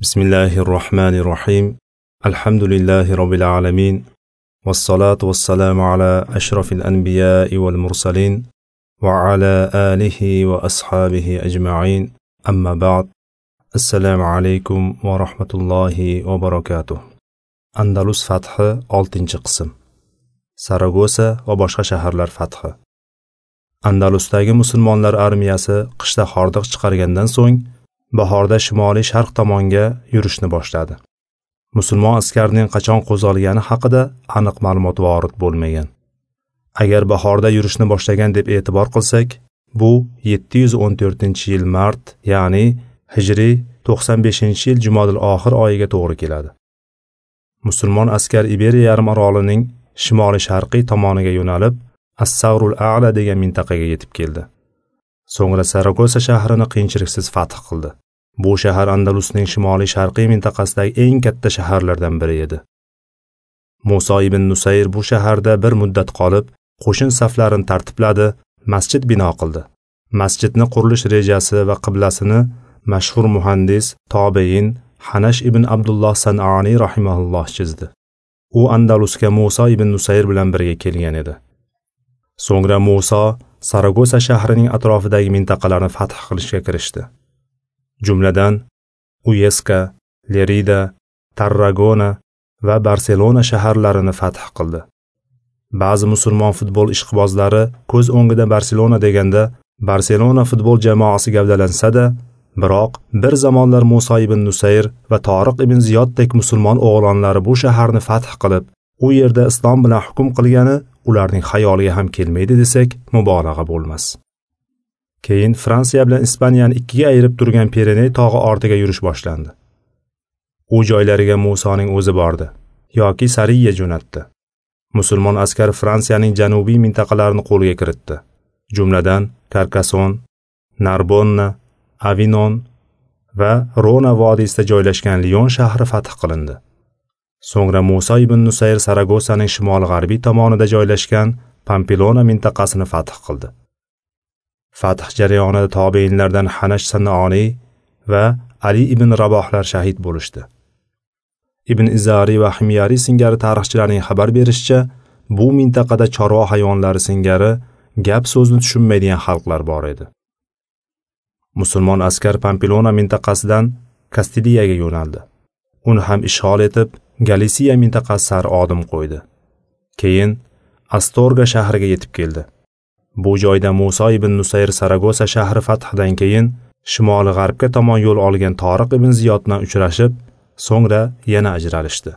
بسم الله الرحمن الرحيم الحمد لله رب العالمين والصلاة والسلام على أشرف الأنبياء والمرسلين وعلى آله وأصحابه أجمعين أما بعد السلام عليكم ورحمة الله وبركاته أندلس فتح 6 qism. Saragosa va boshqa shaharlar fathi. Andalusdagi musulmonlar armiyasi qishda hordiq chiqargandan so'ng bahorda shimoliy sharq tomonga yurishni boshladi. Musulmon askarning qachon qo'zg'algani haqida aniq ma'lumot vorid bo'lmagan. Agar bahorda yurishni boshlagan deb e'tibor qilsak bu 714 yil mart ya'ni hijriy 95 yil jumodil oxir oyiga to'g'ri keladi. Musulmon askar iberiya yarim orolining shimoli sharqiy tomoniga yo'nalib assavrul a'la degan mintaqaga yetib keldi. So'ngra saragosa shahrini qiyinchiliksiz fath qildi. Bu shahar andalusning shimoliy sharqiy mintaqasidagi eng katta shaharlardan biri edi. Muso ibn nusayr bu shaharda bir muddat qolib qo'shin saflarini tartibladi masjid bino qildi. Masjidni qurilish rejasi va qiblasini mashhur muhandis tobein hanash ibn abdulloh sanani rahimaulloh chizdi. U andalusga muso ibn nusayr bilan birga kelgan edi. So'ngra muso saragosa shahrining atrofidagi mintaqalarni fath qilishga kirishdi. Jumladan uyeska lerida tarragona va barselona shaharlarini fath qildi. Ba'zi musulmon futbol ishqibozlari ko'z o'ngida barselona deganda barselona futbol jamoasi gavdalansa-da, biroq bir zamonlar Musa ibn nusayr va toriq ibn ziyoddek musulmon o'g'lonlari bu shaharni fath qilib u yerda islom bilan hukm qilgani ularning xayoliga ham kelmaydi desak mubolag'a bo'lmas. Keyin fransiya bilan ispaniyani ikkiga ayirib turgan pireney tog'i ortiga yurish boshlandi. U joylariga musoning o'zi bordi yoki sariya jo'natdi. Musulmon askar fransiyaning janubiy mintaqalarini qo'lga kiritdi. Jumladan karkason narbonna avinon va rona vodiysida joylashgan lion shahri fath qilindi. So'ngra muso ibn nusayr saragosaning shimol g'arbiy tomonida joylashgan pampilona mintaqasini fath qildi. Fath jarayonida tobeinlardan hanash sanooniy va ali ibn rabohlar shahid bo'lishdi. Ibn izariy va himyariy singari tarixchilarning xabar berishicha bu mintaqada chorva hayvonlari singari gap so'zni tushunmaydigan xalqlar bor edi. Musulmon askar pampilona mintaqasidan kastiliyaga yo'naldi. Uni ham ishg'ol etib galisiya mintaqasi sari odim qo'ydi. Keyin astorga shahriga yetib keldi. Bu joyda muso ibn nusayr saragosa shahri fathidan keyin shimoli g'arbga tomon yo'l olgan toriq ibn ziyod bilan uchrashib so'ngra yana ajralishdi.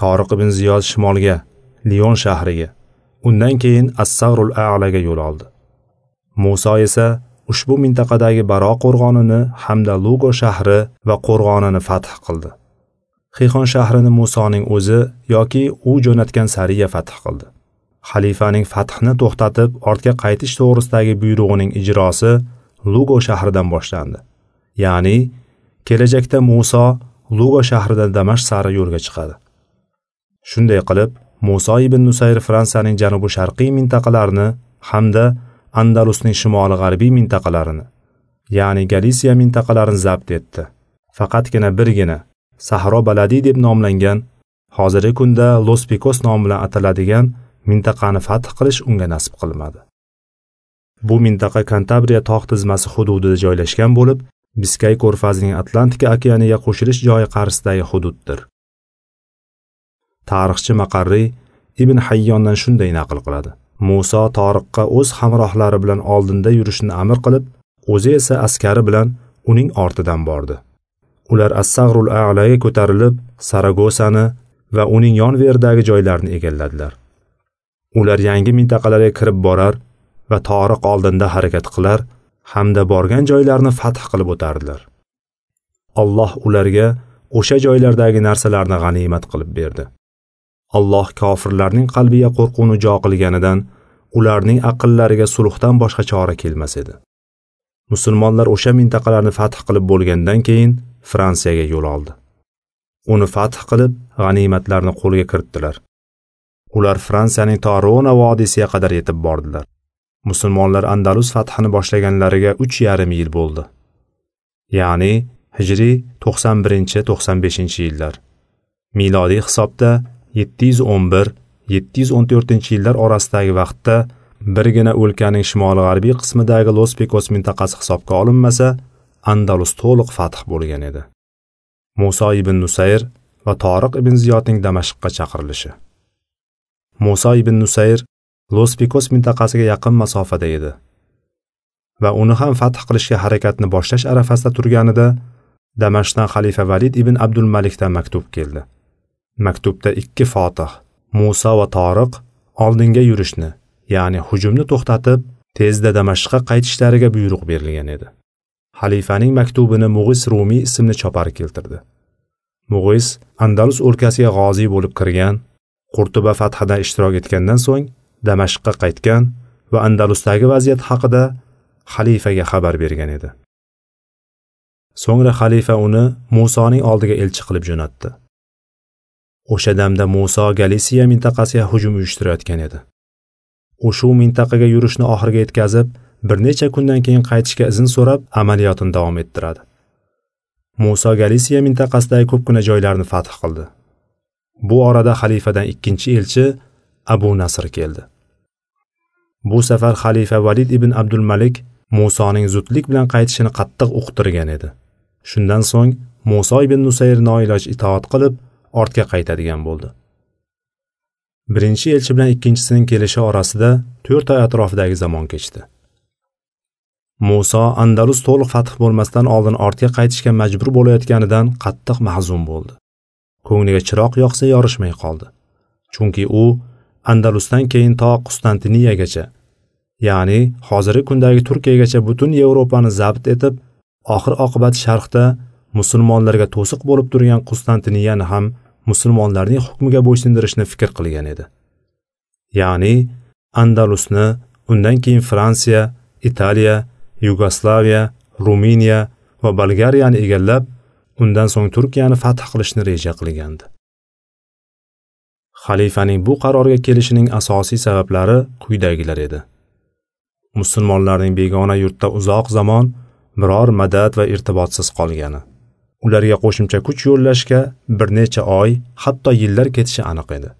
Toriq ibn ziyod shimolga lion shahriga undan keyin assagrul alaga yo'l oldi. Muso esa ushbu mintaqadagi baro qo'rg'onini hamda lugo shahri va qo'rg'onini fath qildi. Xixon shahrini musoning o'zi yoki u jo'natgan sariya fath qildi. Xalifaning fathni to'xtatib ortga qaytish to'g'risidagi buyrug'ining ijrosi lugo shahridan boshlandi. Ya'ni kelajakda muso lugo shahridan damashq sari yo'lga chiqadi. Shunday qilib muso ibn nusayr fransiyaning janubi sharqiy mintaqalarini hamda andalusning shimoli g'arbiy mintaqalarini ya'ni galisiya mintaqalarini zabt etdi. Faqatgina birgina sahro baladiy deb nomlangan hozirgi kunda los pikos nomi bilan ataladigan mintaqani fath qilish unga nasib qilmadi. Bu mintaqa kantabriya tog' tizmasi hududida joylashgan bo'lib biskay ko'rfazining atlantika okeaniga qo'shilish joyi qarisidagi hududdir. Tarixchi maqarriy ibn hayyondan shunday naql qiladi. Muso toriqqa o'z hamrohlari bilan oldinda yurishni amr qilib o'zi esa askari bilan uning ortidan bordi. Ular assagrul alaga ko'tarilib saragosani va uning yon veridagi joylarni egalladilar. Ular yangi mintaqalarga kirib borar va toriq oldinda harakat qilar hamda borgan joylarni fath qilib o'tardilar. Alloh ularga o'sha joylardagi narsalarni g'animat qilib berdi. Alloh kofirlarning qalbiga qo'rquvni jo qilganidan ularning aqllariga sulhdan boshqa chora kelmas edi. Musulmonlar o'sha mintaqalarni fath qilib bo'lgandan keyin fransiyaga yo'l oldi. Uni fath qilib g'animatlarni qo'lga kiritdilar. Ular fransiyaning torona vodiysiga qadar yetib bordilar. Musulmonlar andalus fathini boshlaganlariga uch yarim yil bo'ldi. Ya'ni hijriy 91-95 yillar. Milodiy hisobda 711 714 yillar orasidagi vaqtda birgina o'lkaning shimoli g'arbiy qismidagi los pekos mintaqasi hisobga olinmasa andalus to'liq fath bo'lgan edi. Muso ibn nusayr va toriq ibn ziyodning damashqqa chaqirilishi. Muso ibn nusayr lospikos mintaqasiga yaqin masofada edi va uni ham fath qilishga harakatni boshlash arafasida turganida damashqdan xalifa valid ibn abdul malikdan maktub keldi. Maktubda ikki fotih muso va toriq oldinga yurishni ya'ni hujumni to'xtatib tezda damashqqa qaytishlariga buyruq berilgan edi. Xalifaning maktubini mug'is rumiy ismli chopar keltirdi. Mug'is andalus o'lkasiga g'oziy bo'lib kirgan qurtuba fathida ishtirok etgandan so'ng damashqqa qaytgan va andalusdagi vaziyat haqida xalifaga xabar bergan edi. So'ngra xalifa uni musoning oldiga elchi qilib jo'natdi. O'sha damda muso galisiya mintaqasiga hujum uyushtirayotgan edi. U shu mintaqaga yurishni oxiriga yetkazib bir necha kundan keyin qaytishga izn so'rab amaliyotini davom ettiradi. Muso galisiya mintaqasidagi ko'pgina joylarni fath qildi. Bu orada xalifadan ikkinchi elchi abu nasr keldi. Bu safar xalifa valid ibn abdul malik musoning zudlik bilan qaytishini qattiq uqtirgan edi. Shundan so'ng muso ibn nusayr noiloj itoat qilib ortga qaytadigan bo'ldi. Birinchi elchi bilan ikkinchisining kelishi orasida to'rt oy atrofidagi zamon kechdi. Muso andalus to'liq fath bo'lmasdan oldin ortga qaytishga majbur bo'layotganidan qattiq mahzun bo'ldi. Ko'ngliga chiroq yoqsa yorishmay qoldi. Chunki u andalusdan keyin to qustantiniyagacha ya'ni hozirgi kundagi turkiyagacha butun yevropani zabt etib oxir oqibat sharqda musulmonlarga to'siq bo'lib turgan qustantiniyani ham musulmonlarning hukmiga bo'ysundirishni fikr qilgan edi. Ya'ni andalusni undan keyin fransiya italiya yugoslaviya ruminiya va bolgariyani egallab undan so'ng turkiyani fath qilishni reja qilgandi. Xalifaning bu qarorga kelishining asosiy sabablari quyidagilar edi. Musulmonlarning begona yurtda uzoq zamon biror madad va irtibotsiz qolgani. Ularga qo'shimcha kuch yo'llashga bir necha oy hatto yillar ketishi aniq edi.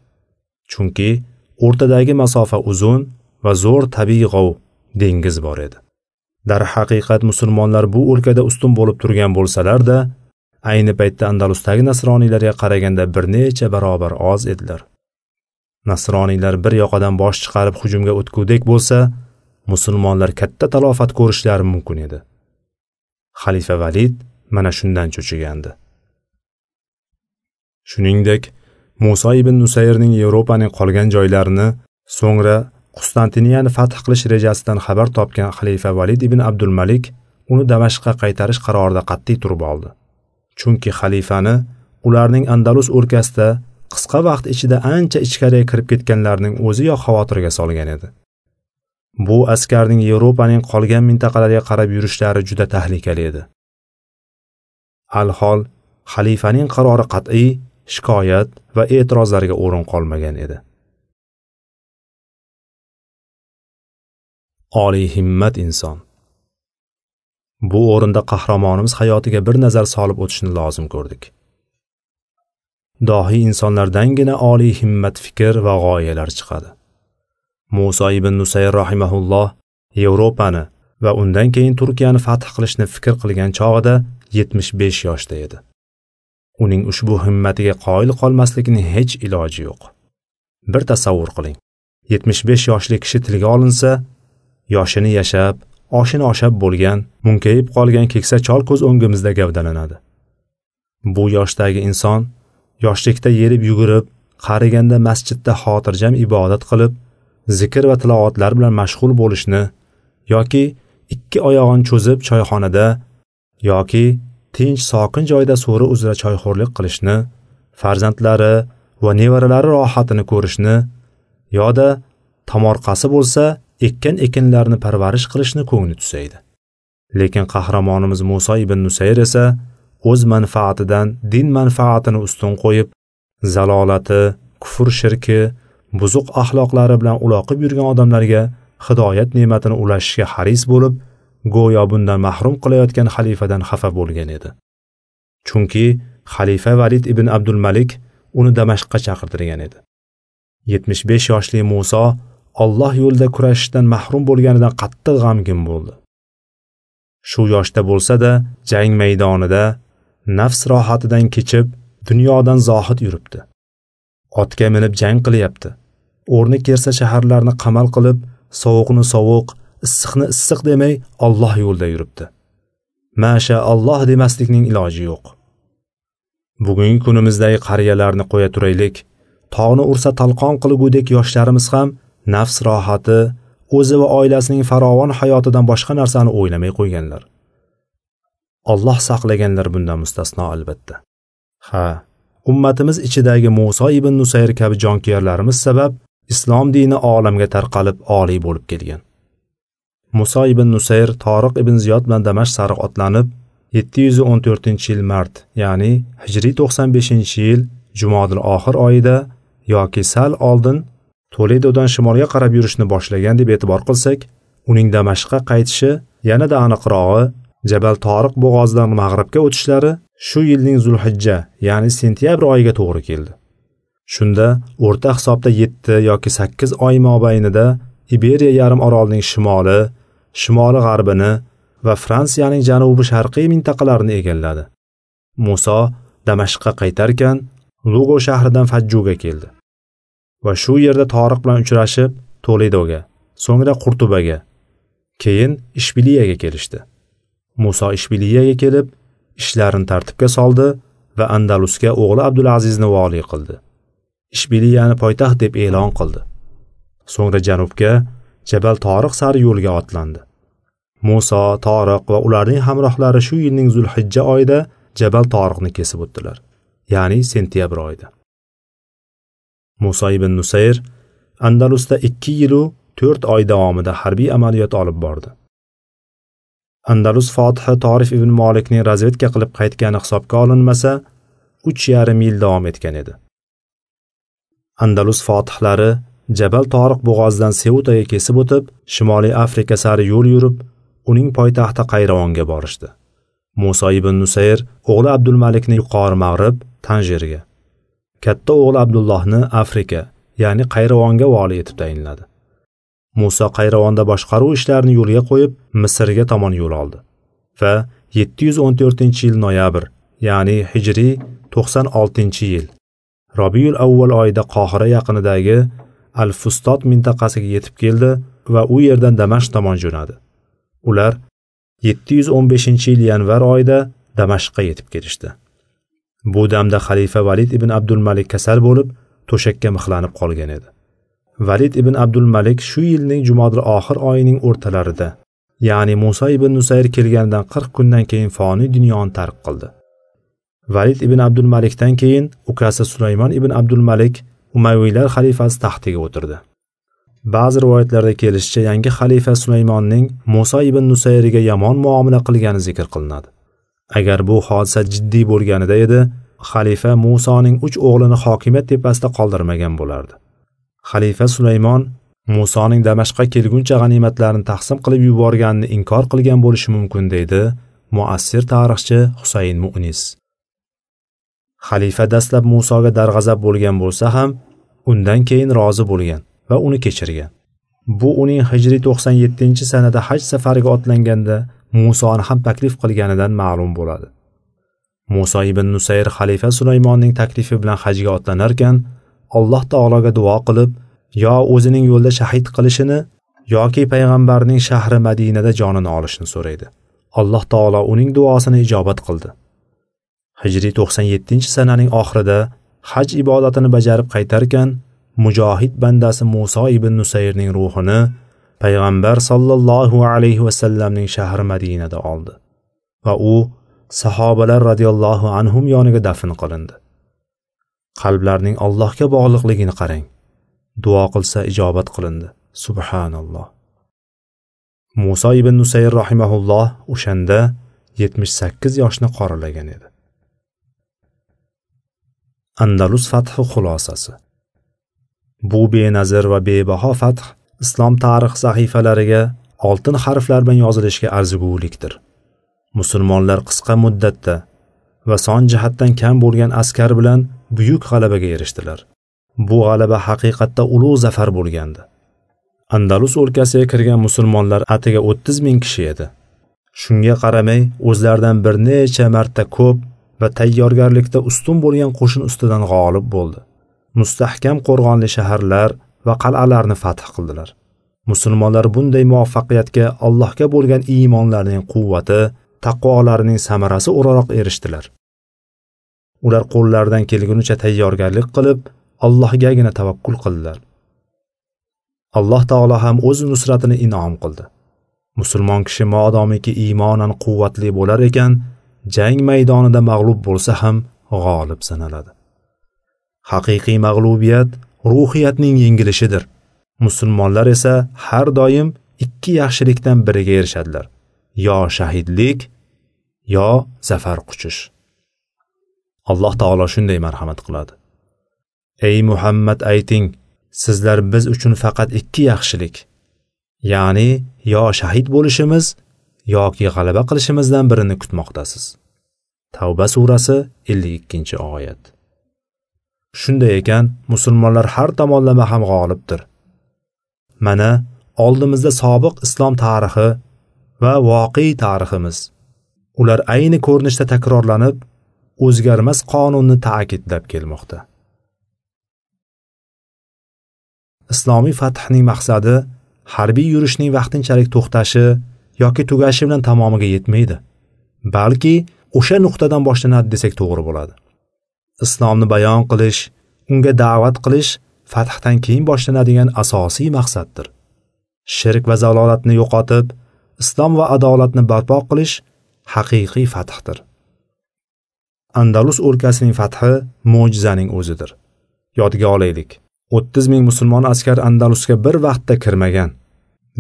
Chunki o'rtadagi masofa uzun va zo'r tabiiy g'ov dengiz bor edi. Darhaqiqat musulmonlar bu o'lkada ustun bo'lib turgan bo'lsalarda ayni paytda andalusdagi nasroniylarga qaraganda bir necha barobar oz edilar. Nasroniylar bir yoqadan bosh chiqarib hujumga o'tgudek bo'lsa musulmonlar katta talofat ko'rishlari mumkin edi. Xalifa valid mana shundan cho'chigandi. Shuningdek muso ibn nusayrning yevropaning qolgan joylarini so'ngra qustantiniyani fath qilish rejasidan xabar topgan xalifa valid ibn abdul malik uni damashqqa qaytarish qarorida qat'iy turib oldi. Chunki xalifani ularning andalus o'lkasida qisqa vaqt ichida ancha ichkariga kirib ketganlarining o'ziyoq xavotirga solgan edi. Bu askarning yevropaning qolgan mintaqalariga qarab yurishlari juda tahlikali edi. Alhol xalifaning qarori qat'iy shikoyat va e'tirozlarga o'rin qolmagan edi. Oliy himmat inson. Bu o'rinda qahramonimiz hayotiga bir nazar solib o'tishni lozim ko'rdik. Dohiy insonlardangina oliy himmat fikr va g'oyalar chiqadi. Muso ibn nusayr rahimahulloh yevropani va undan keyin turkiyani fath qilishni fikr qilgan chog'ida 75 yoshda edi. Uning ushbu himmatiga qoyil qolmaslikni hech iloji yo'q. Bir tasavvur qiling 75 yoshli kishi tilga olinsa yoshini yashab oshini oshab bo'lgan munkayib qolgan keksa chol ko'z o'ngimizda gavdalanadi. Bu yoshdagi inson yoshlikda yerib yugurib qariganda masjidda xotirjam ibodat qilib zikr va tilovatlar bilan mashg'ul bo'lishni yoki ikki oyog'ini cho'zib choyxonada yoki tinch sokin joyda so'ri uzra choyxo'rlik qilishni farzandlari va nevaralari rohatini ko'rishni yoda tomorqasi bo'lsa ekkan ekinlarni parvarish qilishni ko'ngli tusaydi. Lekin qahramonimiz muso ibn nusayr esa o'z manfaatidan din manfaatini ustun qo'yib zalolati kufr shirki buzuq axloqlari bilan uloqib yurgan odamlarga hidoyat ne'matini ulashishga haris bo'lib go'yo bundan mahrum qilayotgan xalifadan xafa bo'lgan edi. Chunki xalifa valid ibn abdul malik uni damashqqa chaqirtirgan edi. 75 yoshli muso olloh yo'lida kurashishdan mahrum bo'lganidan qattiq g'amgin bo'ldi. Shu yoshda bo'lsa-da jang maydonida nafs rohatidan kechib dunyodan zohid yuribdi. Otga minib jang qilyapti. O'rni kelsa shaharlarni qamal qilib sovuqni sovuq issiqni issiq demay Alloh yo'lida yuribdi. Masha Alloh demaslikning iloji yo'q. Bugungi kunimizdagi qariyalarni qo'ya turaylik tog'ni ursa talqon qilgudek yoshlarimiz ham nafs rohati o'zi va oilasining farovon hayotidan boshqa narsani o'ylamay qo'yganlar. Alloh saqlaganlar bundan mustasno albatta. Ha ummatimiz ichidagi Muso ibn Nusayr kabi jonkuyarlarimiz sabab islom dini olamga tarqalib oliy bo'lib kelgan. Muso ibn nusayr toriq ibn ziyod bilan damashq sariq otlanib 714 yil mart ya'ni hijriy 95 yil jumodil oxir oyida yoki sal oldin toledodan shimolga qarab yurishni boshlagan deb e'tibor qilsak uning damashqqa qaytishi yanada aniqrog'i jabal toriq bo'g'ozidan mag'ribga o'tishlari shu yilning zulhijja ya'ni sentyabr oyiga to'g'ri keldi. Shunda o'rta hisobda 7 yoki 8 oy mobaynida iberiya yarim orolining shimoli shimoli g'arbini va fransiyaning janubi sharqiy mintaqalarini egalladi. Muso damashqqa qaytarkan lugo shahridan fajjuga keldi. Va shu yerda toriq bilan uchrashib toledoga so'ngra qurtubaga keyin ishbiliyaga kelishdi. Muso ishbiliyaga kelib ishlarini tartibga soldi va andalusga o'g'li abdulazizni voliy qildi. Ishbiliyani poytaxt deb e'lon qildi. So'ngra janubga jabal toriq sari yo'lga otlandi. Muso toriq va ularning hamrohlari shu yilning zulhijja oyida jabal toriqni kesib o'tdilar ya'ni sentyabr oyida. Muso ibn nusayr andalusda ikki yilu to'rt oy davomida harbiy amaliyot olib bordi. Andalus fotihi torif ibn molikning razvedka qilib qaytgani hisobga olinmasa uch yarim yil davom etgan edi. Andalus fotihlari jabal toriq bo'g'ozidan seutaga kesib o'tib shimoliy afrika sari yo'l yurib uning poytaxti qayravonga borishdi. Muso ibn nusayr o'g'li abdulmalikni yuqori mag'rib tanjerga katta o'g'li abdullohni afrika ya'ni qayravonga voliy etib tayinladi muso qayravonda boshqaruv ishlarini yo'lga qo'yib misrga tomon yo'l oldi va 714 yil noyabr ya'ni hijriy 96 yil Robiyul avval oyida Qohira yaqinidagi Al-Fustot mintaqasiga yetib keldi va u yerdan Damashq tomon jo'nadi. Ular 715-yil yanvar oyida Damashqqa yetib kelishdi. Bu damda xalifa Valid ibn Abdul Malik kasal bo'lib, to'shakka mixlanib qolgan edi. Valid ibn Abdul Malik shu yilning Jumodil oxir oyining o'rtalarida, ya'ni muso ibn Nusayr kelganidan 40 kundan keyin foniy dunyoni tark qildi. valid ibn abdul malikdan keyin ukasi sulaymon ibn abdul malik umayviylar xalifasi taxtiga o'tirdi ba'zi rivoyatlarda kelishicha yangi xalifa sulaymonning muso ibn nusayriga yomon muomala qilgani zikr qilinadi agar bu hodisa jiddiy bo'lganida edi xalifa musoning uch o'g'lini hokimiyat tepasida qoldirmagan bo'lardi. Xalifa sulaymon musoning damashqqa kelguncha g'animatlarni taqsim qilib yuborganini inkor qilgan bo'lishi mumkin deydi muassir tarixchi husayn munis. Xalifa dastlab musoga darg'azab bo'lgan bo'lsa ham undan keyin rozi bo'lgan va uni kechirgan. Bu uning hijriy 97 sanada haj safariga otlanganda musoni ham taklif qilganidan ma'lum bo'ladi. Muso ibn nusayr xalifa sulaymonning taklifi bilan hajga otlanarkan alloh taologa duo qilib yo o'zining yo'lda shahid qilishini yoki payg'ambarning shahri madinada jonini olishni so'raydi. Alloh taolo uning duosini ijobat qildi. Hijriy 97 sananing oxirida haj ibodatini bajarib qaytarkan mujohid bandasi Muso ibn Nusayrning ruhini payg'ambar sollallohu alayhi vasallamning shahri Madinada oldi va u sahobalar radhiyallohu anhum yoniga dafn qilindi. Qalblarning Allohga bog'liqligini qarang. Duo qilsa ijobat qilindi. Subhanalloh. Muso ibn Nusayr rahimahulloh o'shanda 78 yoshni qoralagan edi. andalus fathi xulosasi bu benazir va bebaho fath islom tarix sahifalariga oltin harflar bilan yozilishga arzigulikdir. Musulmonlar qisqa muddatda va son jihatdan kam bo'lgan askar bilan buyuk g'alabaga erishdilar. Bu g'alaba haqiqatda ulug' zafar bo'lgandi. Andalus o'lkasiga kirgan musulmonlar atigi o'ttiz ming kishi edi. Shunga qaramay o'zlaridan bir necha marta ko'p va tayyorgarlikda ustun bo'lgan qo'shin ustidan g'olib bo'ldi. Mustahkam qo'rg'onli shaharlar va qal'alarni fath qildilar. Musulmonlar bunday muvaffaqiyatga allohga bo'lgan iymonlarining quvvati taqvolarining samarasi o'laroq erishdilar. Ular qo'llaridan kelgunicha tayyorgarlik qilib allohgagina tavakkul qildilar. Alloh taolo ham o'z nusratini inom qildi. Musulmon kishi modomiki iymonan quvvatli bo'lar ekan jang maydonida mag'lub bo'lsa ham g'olib sanaladi. Haqiqiy mag'lubiyat ruhiyatning yengilishidir. Musulmonlar esa har doim ikki yaxshilikdan biriga erishadilar. Yo shahidlik yo zafar quchish. Alloh taolo shunday marhamat qiladi. Ey muhammad ayting sizlar biz uchun faqat ikki yaxshilik ya'ni yo shahid bo'lishimiz yoki g'alaba qilishimizdan birini kutmoqdasiz. Tavba surasi 52 oyat. Shunday ekan musulmonlar har tomonlama ham g'olibdir. Mana oldimizda sobiq islom tarixi va voqea tariximiz. Ular ayni ko'rinishda takrorlanib o'zgarmas qonunni ta'kidlab kelmoqda. Islomiy fathning maqsadi harbiy yurishning vaqtinchalik to'xtashi yoki tugashi bilan tamomiga yetmaydi balki o'sha nuqtadan boshlanadi desak to'g'ri bo'ladi. Islomni bayon qilish unga da'vat qilish fathdan keyin boshlanadigan asosiy maqsaddir. Shirk va zalolatni yo'qotib islom va adolatni barpo qilish haqiqiy fathdir. Andalus o'lkasining fathi mo'jizaning o'zidir. Yodga olaylik. O'ttiz ming musulmon askar andalusga bir vaqtda kirmagan.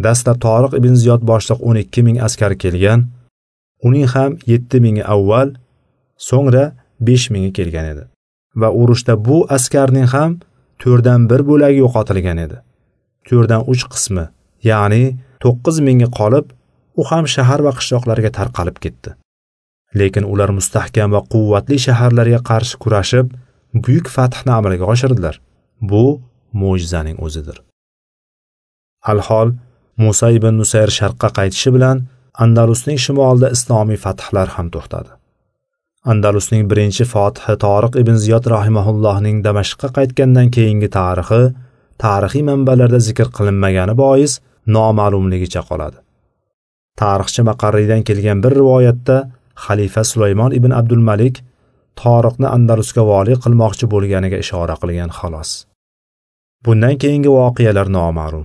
Dastlab toriq ibn ziyod boshliq o'n ikki ming askar kelgan. Uning ham yetti mingi avval so'ngra besh mingga kelgan edi. Va urushda bu askarning ham to'rtdan bir bo'lagi yo'qotilgan edi. To'rtdan uch qismi ya'ni to'qqiz mingga qolib u ham shahar va qishloqlarga tarqalib ketdi. Lekin ular mustahkam va quvvatli shaharlarga qarshi kurashib buyuk fathni amalga oshirdilar. Bu mo'jizaning o'zidir. Alhol muso ibn nusayr sharqqa qaytishi bilan andalusning shimolida islomiy fathlar ham to'xtadi. Andalusning birinchi fotihi toriq ibn ziyod rahimaullohning damashqqa qaytgandan keyingi tarixi tarixiy manbalarda zikr qilinmagani bois noma'lumligicha qoladi. Tarixchi maqarriydan kelgan bir rivoyatda xalifa sulaymon ibn abdulmalik toriqni andalusga voliy qilmoqchi bo'lganiga ishora qilgan xolos. Bundan keyingi voqealar noma'lum.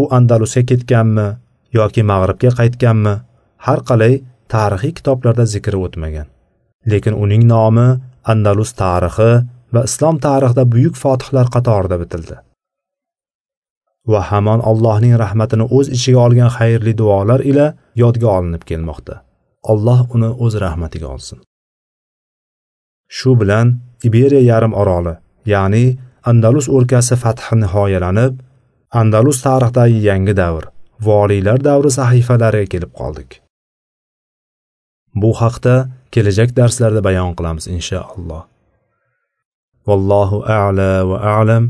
U andalusga ketganmi yoki mag'ribga qaytganmi har qalay tarixiy kitoblarda zikri o'tmagan. Lekin uning nomi andalus tarixi va islom tarixida buyuk fotihlar qatorida bitildi. Va hamon allohning rahmatini o'z ichiga olgan xayrli duolar ila yodga olinib kelmoqda. Alloh uni o'z rahmatiga olsin. Shu bilan iberiya yarim oroli ya'ni andalus o'lkasi fathi nihoyalanib andalus tarixidagi yangi davr voliylar davri sahifalariga kelib qoldik. Bu haqda kelajak darslarda bayon qilamiz inshaalloh. Vallohu a'la va a'lam.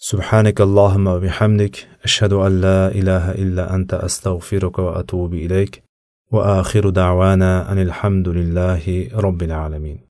سبحانك اللهم وبحمدك أشهد أن لا إله إلا أنت أستغفرك وأتوب إليك وآخر دعوانا أن الحمد لله رب العالمين